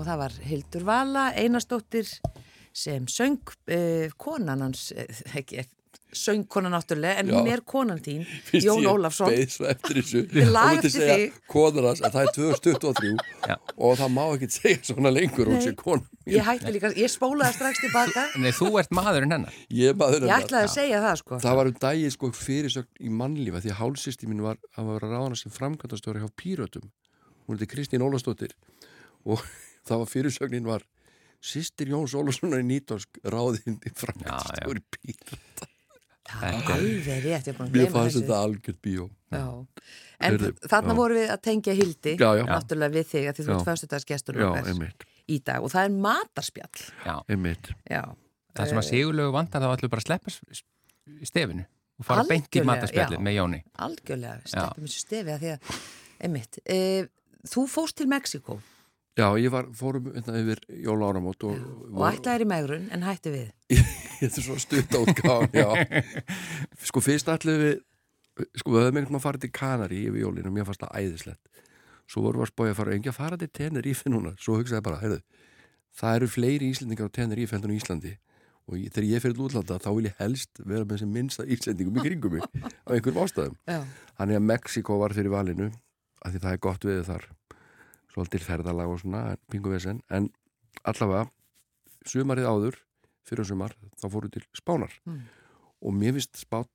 og það var Hildur Vala Einarsdóttir sem söng uh, konan hans uh, ekki, söng konan náttúrulega en Já. hún er konan þín *laughs* Fyrst Jón ég Ólafsson beið svo eftir þessu *laughs* Við lag eftir segja þig. konur hans að það er 2023 Já. og það má ekki segja svona lengur hún sé kona mín. ég hætti líka, ég spólaði strax tilbaka *laughs* Nei, þú ert maðurinn hennar. ég maður ég hennar. ætlaði að segja það sko það var um dagi sko fyrirsögn í mannlífa því að hálsisti mín var að vera ráðana sem framkvæmtastöri hjá Pírötum hún heiti Kristín Ólafsdóttir og það var fyrirsögnin var Sistir Jóns Ólafssonar í Nýtorsk ráðinn í framkvæmtastöri Píröta Það er alveg rétt, ég er búin að Mér gleyma fannst þessu. þetta algjört bíó Já. En Heyrðu, þarna já. vorum við að tengja hildi, Já, já. náttúrulega við þig, að því þú ert einmitt, í dag og það er matarspjall. Já, einmitt Já. það sem að Sigurlegu vantar þá ætlum bara að sleppa stefinu og fara beint í já. með Jóni. Algjörlega, sleppum þessu stefi að því að, einmitt, e, þú fóst til Mexiko Já, ég var, fórum hérna yfir jóla áramót og, og ætlaðir í megrun en hætti við. *laughs* Þetta er svo stutt átgáðan, já. *laughs* Sko fyrst ætlum við, sko við höfum einhvern veginn að fara til Kanari yfir jólinu mér fannst það æðislegt. Svo vorum við að spója að fara, engi að fara til Tenerife núna. Svo hugsaði ég bara, heyrðu, það eru fleiri Íslendingar á Tenerife heldur en í Íslandi. Og ég, þegar ég fyrir til útlanda, þá vil ég helst vera með sem minnsta Íslendingum í kringum mig *laughs* á einhverjum ástæðum. Já. Þannig að Mexiko var fyrir valinu, af því það er gott við þar. Svolítil ferðalag og svona, pingu vesen. En allavega, sumarið áður, fyrir sumar, þá fóru til Spánar. Mm. Og mér finnst spán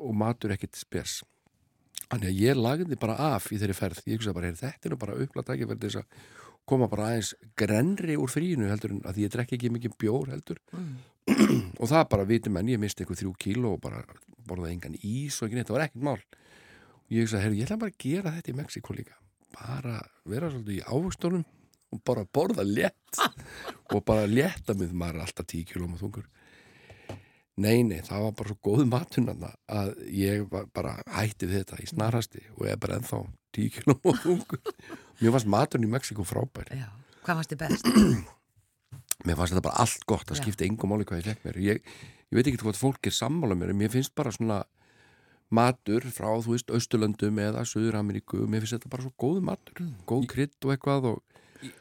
og matur ekkit spes. Þannig að ég lagði bara af í þeirri ferð. Ég hugsaði bara, "Heyrðu, þetta er nú bara upplagt ekki fyrir þess að koma bara aðeins grenri úr fríinu heldur en að ég drekki ekki mikið bjór heldur. Mm. *clears throat* og það bara viti menn, ég misti eitthvað þrjú kíló og bara borðaði engan ís og ekki neitt, það var ekkert mál. Og ég hugsaði, heyrðu, ég ætla bara að gera þetta í Mexiko líka. Bara vera svolítið í ávöxtunum og bara borða létt *laughs* og bara létta með maður alltaf 10 kílóm og þungur. Nei, nei, það var bara svo góð matunna að ég bara hætti þetta í snarhasti og ég er bara ennþá 10 kílóm og þungur. Mér fannst maturinn í Mexiko frábær. Já. Hvað fannst þið best? *clears throat* Mér fannst þetta bara allt gott, það skipti engum máli hvað ég fekk mér. Ég, ég veit ekki hvort fólk er sammála mér, en mér finnst bara svona matur frá, þú veist, Östurlöndum eða Suður-Ameríku, mér finnst þetta bara svo góð matur, góð krydd og eitthvað og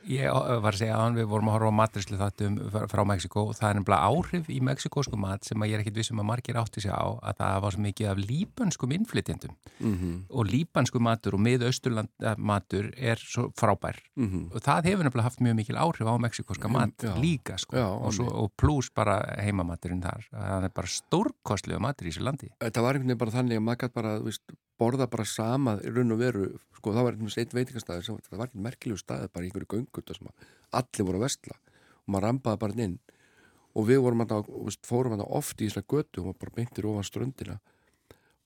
Ég var að segja að við vorum að horfa á matrislu þáttum frá Mexiko og það er nefnilega áhrif í mexikósku mat sem ég er ekkit vissum að margir átti sig á að það var svo mikið af líbanskum innflytjendum. Mm og líbansku matur og miðausturland matur er svo frábær. Og það hefur nefnilega haft mjög mikil áhrif á mexikóska Heim- mat já. líka sko. Já, og, svo, og pluss bara heimamaturinn þar. Það er bara stórkostlega matur í þessu landi. Þetta var einhvern veginn bara þannig að maður gætt bara, þú veist, borða bara sama raun og veru, sko, það var eitt veitingastæði sem, það var ekki merkilegu staði bara einhverju göngut sem að allir voru að vestla og maður rampaði bara inn. Og við vorum að, fórum að oft í þessari götu og maður bara beintir ofan ströndina.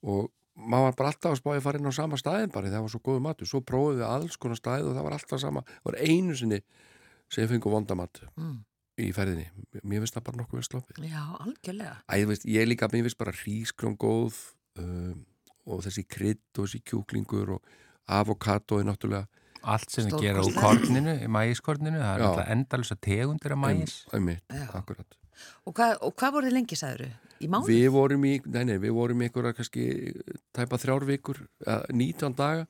Og maður var bara alltaf að spája að fara inn á sama staðin bara það var svo góðu matur, svo prófum við alls konar staði og það var alltaf sama, það var einu sinni sem ég fengi vondamat Mm. í ferðinni, mér finnst það bara nokkuð verið sloppið. Já, algjörlega. Æ, veist, ég líka, mér finnst bara hrískrón góð um, og þessi krydd og þessi kjúklingur og avokadói náttúrulega allt sem við gera úr korninu, mægiskorninu það er alltaf endalisa tegundir af mægis Æmi, Já. akkurat. Og hvað, og hvað voruð þið lengi, sagður Í mánu? Við vorum í, nei, nei, við vorum í einhverja kannski tæpa þrjár vikur eða 19 daga.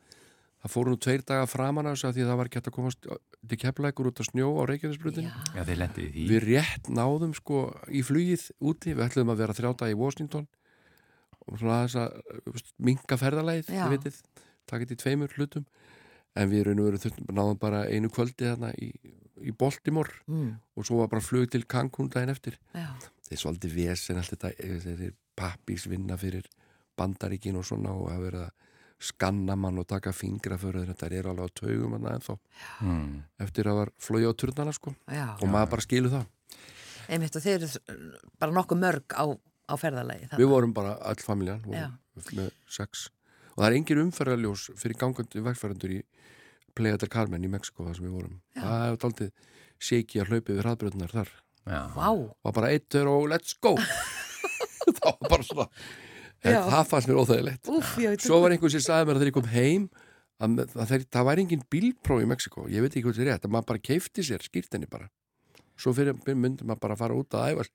Það fóru nú tveir daga framan af þessu af því að það var hægt að komast til keplækur út á snjó á Reykjanesbrutinu Já, þeir lendið í því. Við rétt náðum sko í flugið úti, við ætlum að vera þrjá daga í Washington svona þess að minka ferðalæð, þið veitir taka þetta í tveimur hlutum. En við veru þurftum náðum bara einu kvöldi þarna í, í Baltimore mm, og svo var bara flug til Cancún daginn eftir. Já, er svolítið vesen allt þetta þetta er pappísvinna fyrir bandaríkin og svona og að vera að skanna mann og taka fingra fyrir þetta er alveg á taugum hann ennþá. Mm. eftir að var flója á turnana sko. Já. og maður bara skilu það. Einmitt og þeir eru bara nokkuð mörg á, á ferðalagi. Við vorum bara all familjan með sex. Og það er engin umferðarljós fyrir gangandi vegfærandur í Playa del Carmen í Mexiko þar sem við vorum. Já. það hefur daldið séki að hlaupi við hraðbröðunar þar. Vá, og bara eitt er og let's go. *laughs* *laughs* Það var bara svona það fannst mér óþægilegt. Úf, svo var einhvern sem sagði mér að þegar ég kom heim að, að þeir, það væri engin bílpróf í Mexiko ég veit ekki hvað þetta er rétt, að maður bara keifti sér skýrtinni bara. Svo fyrir myndi maður bara að fara út að æfa.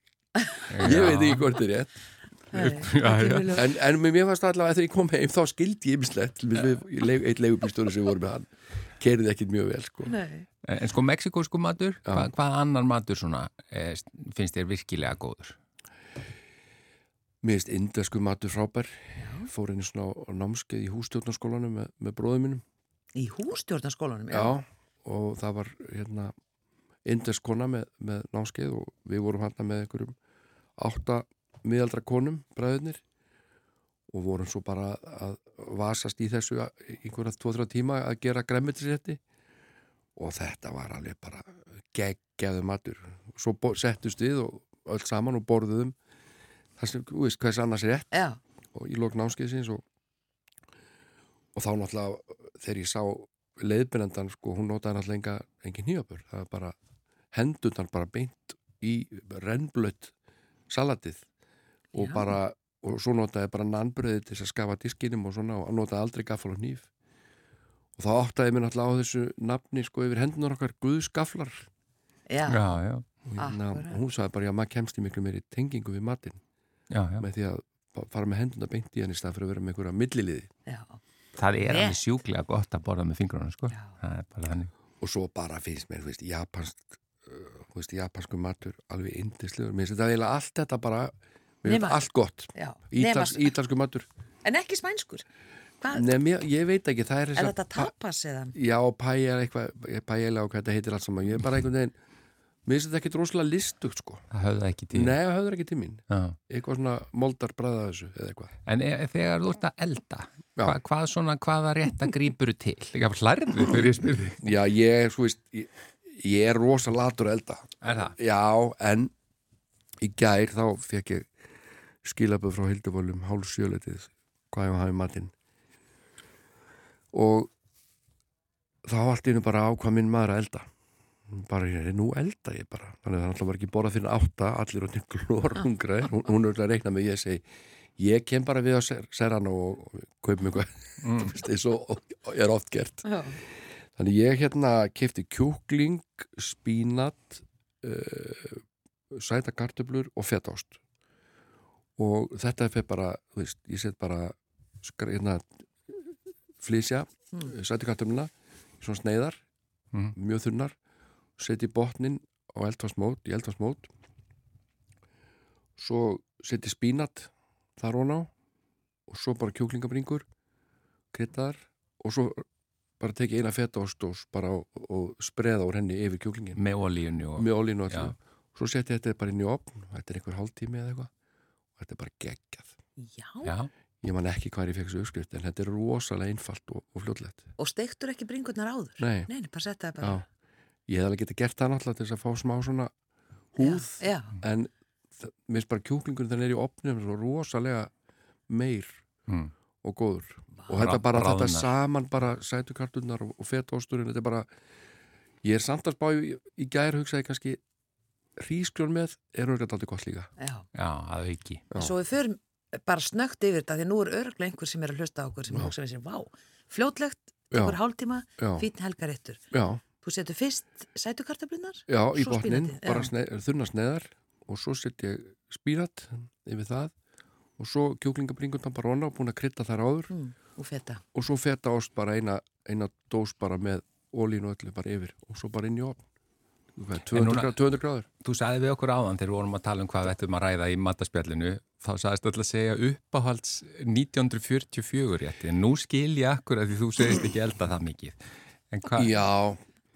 Ég veit ekki hvort þetta er rétt Já, já. en, en mér fannst allavega þegar ég kom heim þá skildi ég mislegt eitt leigubílstjóri sem voru með hann kerði ekkit mjög vel sko. Nei. En sko mexikósku matur, hva, hvað annar matur svona eh, finnst þér virkilega góður? mér finnst indasku matur frábær fór einu svona á námskeið í hústjórnarskólanum með, með bróðum mínum Í hústjórnarskólanum, já. Já, og það var hérna inderskona með, með námskeið og við vorum hérna með einhverjum átta miðaldra konum, bræðurnir og vorum svo bara að vasast í þessu einhverja 2-3 tíma að gera græmitisrétti og þetta var alveg bara geggjaðu matur. Svo settust við og öll saman og borðuðum. Það sem, þú veist, hvers annars er rétt. Já, og í lók námskeiðsins og, og þá náttúrulega þegar ég sá leiðbyrjandan sko, hún notaði náttúrulega engin nýjabur það er bara hendundan bara beint í rennblött salatið og Já. bara og svo notaði bara nannbröðið til þess að skafa diskinum og svona og notaði aldrei gaffal og nýf og þá áttaði mér náttúrulega á þessu nafni sko yfir hendunar okkar guðskaflar já, Já, já, og hérna, hún sagði bara já maður kemst í miklu meiri tengingu við matinn já, já. með því að fara með henduna beint í hann í stað fyrir að vera með einhverja milliliði já, Það er alveg sjúklega gott að borða með fingrunum, sko. Já. Það er bara þannig. og svo bara finnst mér, þú veist, japansk veist, japansku matur alveg indislegur, mér finnst þetta eiginlega allt þetta bara, mér finnst allt gott já. Ítals, ítalsku matur En ekki spænskur Hvað, Nefn, ég, ég veit ekki, það er er þetta tapas eða? Já, pæja eitthvað, pæja og hvað þetta heitir allt saman, ég er bara einhvern veginn mér finnst þetta ekki droslega listugt, sko Það höfða ekki til. Nei, það höfður ekki til mín Já. eitthvað svona moldar bræða þessu eða eitthvað En e þegar þú ert að elda, hva, hvað svona, hvaða rétta grípuru til? Ég haf hlærið þegar ég spyrði. Já, ég, svo veist, ég, ég er rosa latur að elda. Er það? Já, en í gær þá fekk ég skilaböð frá Hilduvölum hálf sjöletið hvað ég hafi matinn. Og þá allt í hennu bara á hvað minn maður að elda. Bara ég er nú elda ég bara. Þannig að það náttúrulega var ekki borðað fyrir átta allir og glór hungra *laughs* hún, hún er öll að reikna með ég segi ég kem bara við á ser, serrana og, og kaup mjög Mm. *laughs* og er oft gert. Já, Þannig ég hérna kefti kjúkling, spínat, uh, sæta kartöflur og fettást. Og þetta er fyrir bara, þú veist, ég set bara hérna, flísja, mm. sæta kartöfluna, í svona sneiðar, Mm. mjög þunnar, set í botnin á eldfarsmót, í eldfarsmót. Svo set ég spínat þar hún á og svo bara kjúklingabringur, kryttaðar og svo bara tekið eina fetaostós bara og, og spreða úr henni yfir kjúklingin Með olíunni og... og svo setja þetta bara inn í opn þetta er einhver hálftími eða eitthvað og þetta er bara geggjað já. Já, ég man ekki hvað ég fekk þessu uppskrift en þetta er rosalega einfalt og, og fljótlegt Og steiktur ekki bringurnar áður? Nei. Nei, bara setja það Já. bara. ég hef alveg getið gert það náttúrulega til þess að fá smá svona húð Já, en mér finnst bara kjúklingur þannig er í opnum svo rosalega meir mm. Og góður og þetta bara Bráðnar. þetta saman bara sætukarturnar og, og fetósturinn þetta er bara ég er samt að spá í, í gær hugsaði kannski hrísgrjón með er örgætt aldrei gott líka já. já, að auki. Já. Svo við förum bara snögt yfir þetta því nú er örglega einhver sem er að hlusta á okkur sem Já. hugsa við sér, vá, fljótlegt, okkur hálftíma, Já. fín helgaréttur. já, Þú setur fyrst sætukartablunar? já í botnin bara já. sneið, þunna sneiðar og svo set ég spínat yfir það og svo kjúklingabringundan bara onna og búin að krydda þar áður Mm, og feta. og svo feta ást bara eina, eina dós bara með ólínu og öllu bara yfir og svo bara inn í Hvað, 200, núna- gráður, 200 gráður Þú sagði við okkur áðan þegar við vorum að tala um hvað við ættum að ræða í mataspjallinu þá sagðist alltaf að segja uppáhalds 1944 rétti en nú skil ég akkur að því þú segist ekki elda það mikið en hvað? Já,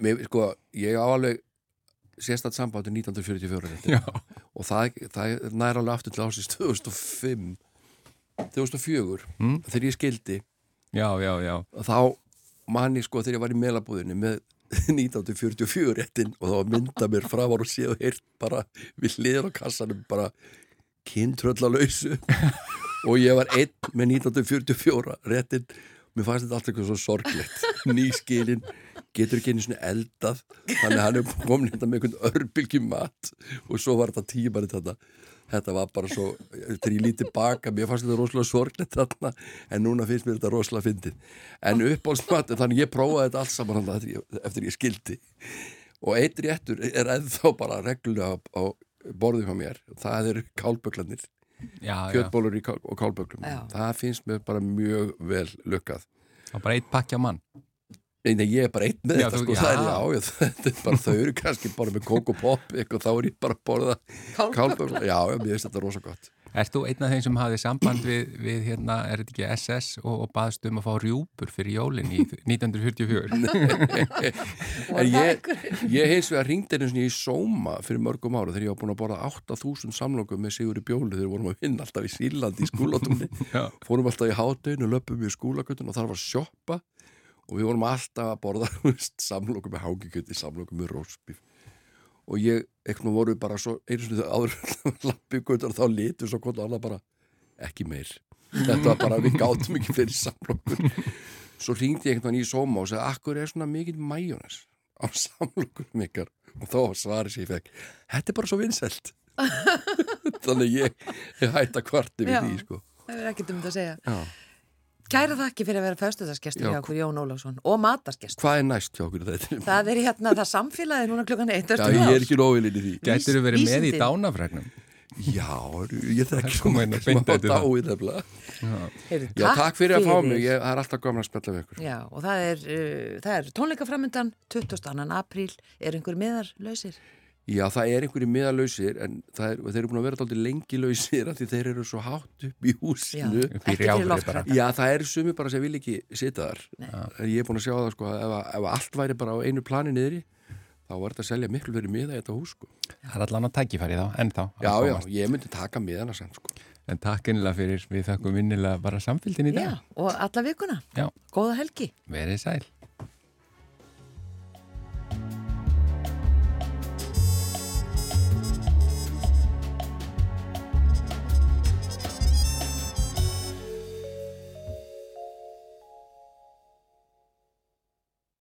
mér, sko, ég á alveg sérstætt sambandi 1944 rétti. Já. og það, það nær alveg aftur til ásins 2005 2004 Mm. þegar ég skildi. Já, já, já, þá manni sko þegar ég var í melabúðinni með *laughs* 1944 réttin og þá mynda mér og séð og heyrt bara við hliðar á kassanum bara kyntröllalausu *laughs* og ég var einn með 1944 réttin mér fannst þetta alltaf eitthvað svo sorglegt. *laughs* Nýskilin, getur ekki einu svona eldað þannig að hann er komin hérna með einhvern örbylgi mat og svo var þetta tímari þetta þetta var bara svo, þegar ég lítið baka mér fannst þetta rosalega sorglegt þarna en núna finnst mér þetta rosalega fyndið. En uppáhaldsmat, þannig ég prófaði þetta allt saman þarna eftir, ég- eftir ég skildi. Og einn réttur er ennþá bara reglulega á, borðum hjá mér það já, já. kjötbólur í kál, og kálböklum Já. það finnst mér bara mjög vel lukkað. Það var bara eitt pakki á mann Nei, nei, ég er bara einn með Já, þetta sko, já. það er já, já, *laughs* þetta er bara þau eru kannski bara með kók og pop eitthvað, þá er ég bara að borða kálbökla, já, mér finnst þetta rosa gott. Ert þú einn af þeim sem hafði samband við, við hérna, er þetta ekki SS og, og baðst um að fá rjúpur fyrir jólin í 1944? *laughs* en ég, ég heins við að ringdi einu svona í Sóma fyrir mörgum ára þegar ég var búin að borða 8000 samlokum með Sigurði Bjólu þegar við vorum að vinna alltaf í Sýrlandi í skúlatunni fórum alltaf í hátteginu, löpum við í skúlagötun og þar var sjoppa og við vorum alltaf að borða *laughs* samlokum með hágikjöti, samlokum með rósbíf og ég, eitthvað voru við bara svo einu sinni áður *laughs* lappi gautar þá litur svo hvort annað bara ekki meir. Þetta var bara, við gátum ekki fyrir samlokur svo ringdi ég einhvern veginn í Soma og sagði, akkur er svona mikið majónes á samlokunum ykkar? Og þá var svarið sem ég fekk þetta er bara svo vinsælt. *laughs* Þannig ég, ég hætta kvarti við því sko. Það er ekkert um þetta að segja. Já. Kæra þakki fyrir að vera föstudagsgestur Já. hjá okkur Jón Ólafsson og matasgestur. hvað er næst hjá okkur þetta? Það er hérna, það samfélagið núna klukkan eitt. Já, ég er ekki nóvilinn í því Gætir þú verið með í dánafregnum? Já, ég inn og beint eftir það. dáið nefnilega Heyrðu, Já, takk fyrir að fá mig, ég, það er alltaf gaman að spjalla við ykkur Já, og það er, uh, það er tónleikaframöndan 22. apríl, er einhver miðar lausir? Já, það er einhverju miðalausir en það er, þeir eru búin að vera dálítið lengi lausir af því þeir eru svo hátt upp í Já, húsinu Upp í. Já, það eru sumi bara sem vil ekki sita þar en ég er búin að sjá það sko að ef, að- ef allt væri bara á einu plani niðri þá var þetta að selja miklu verið miða í þetta hús sko Það er allan á tækifæri þá, ennþá. Já, já, ég myndi taka miðana sem sko En takk innilega fyrir, við þakkum innilega bara samfélgin í Já, dag. og alla vikuna. Já, Góða helgi. verið sæl.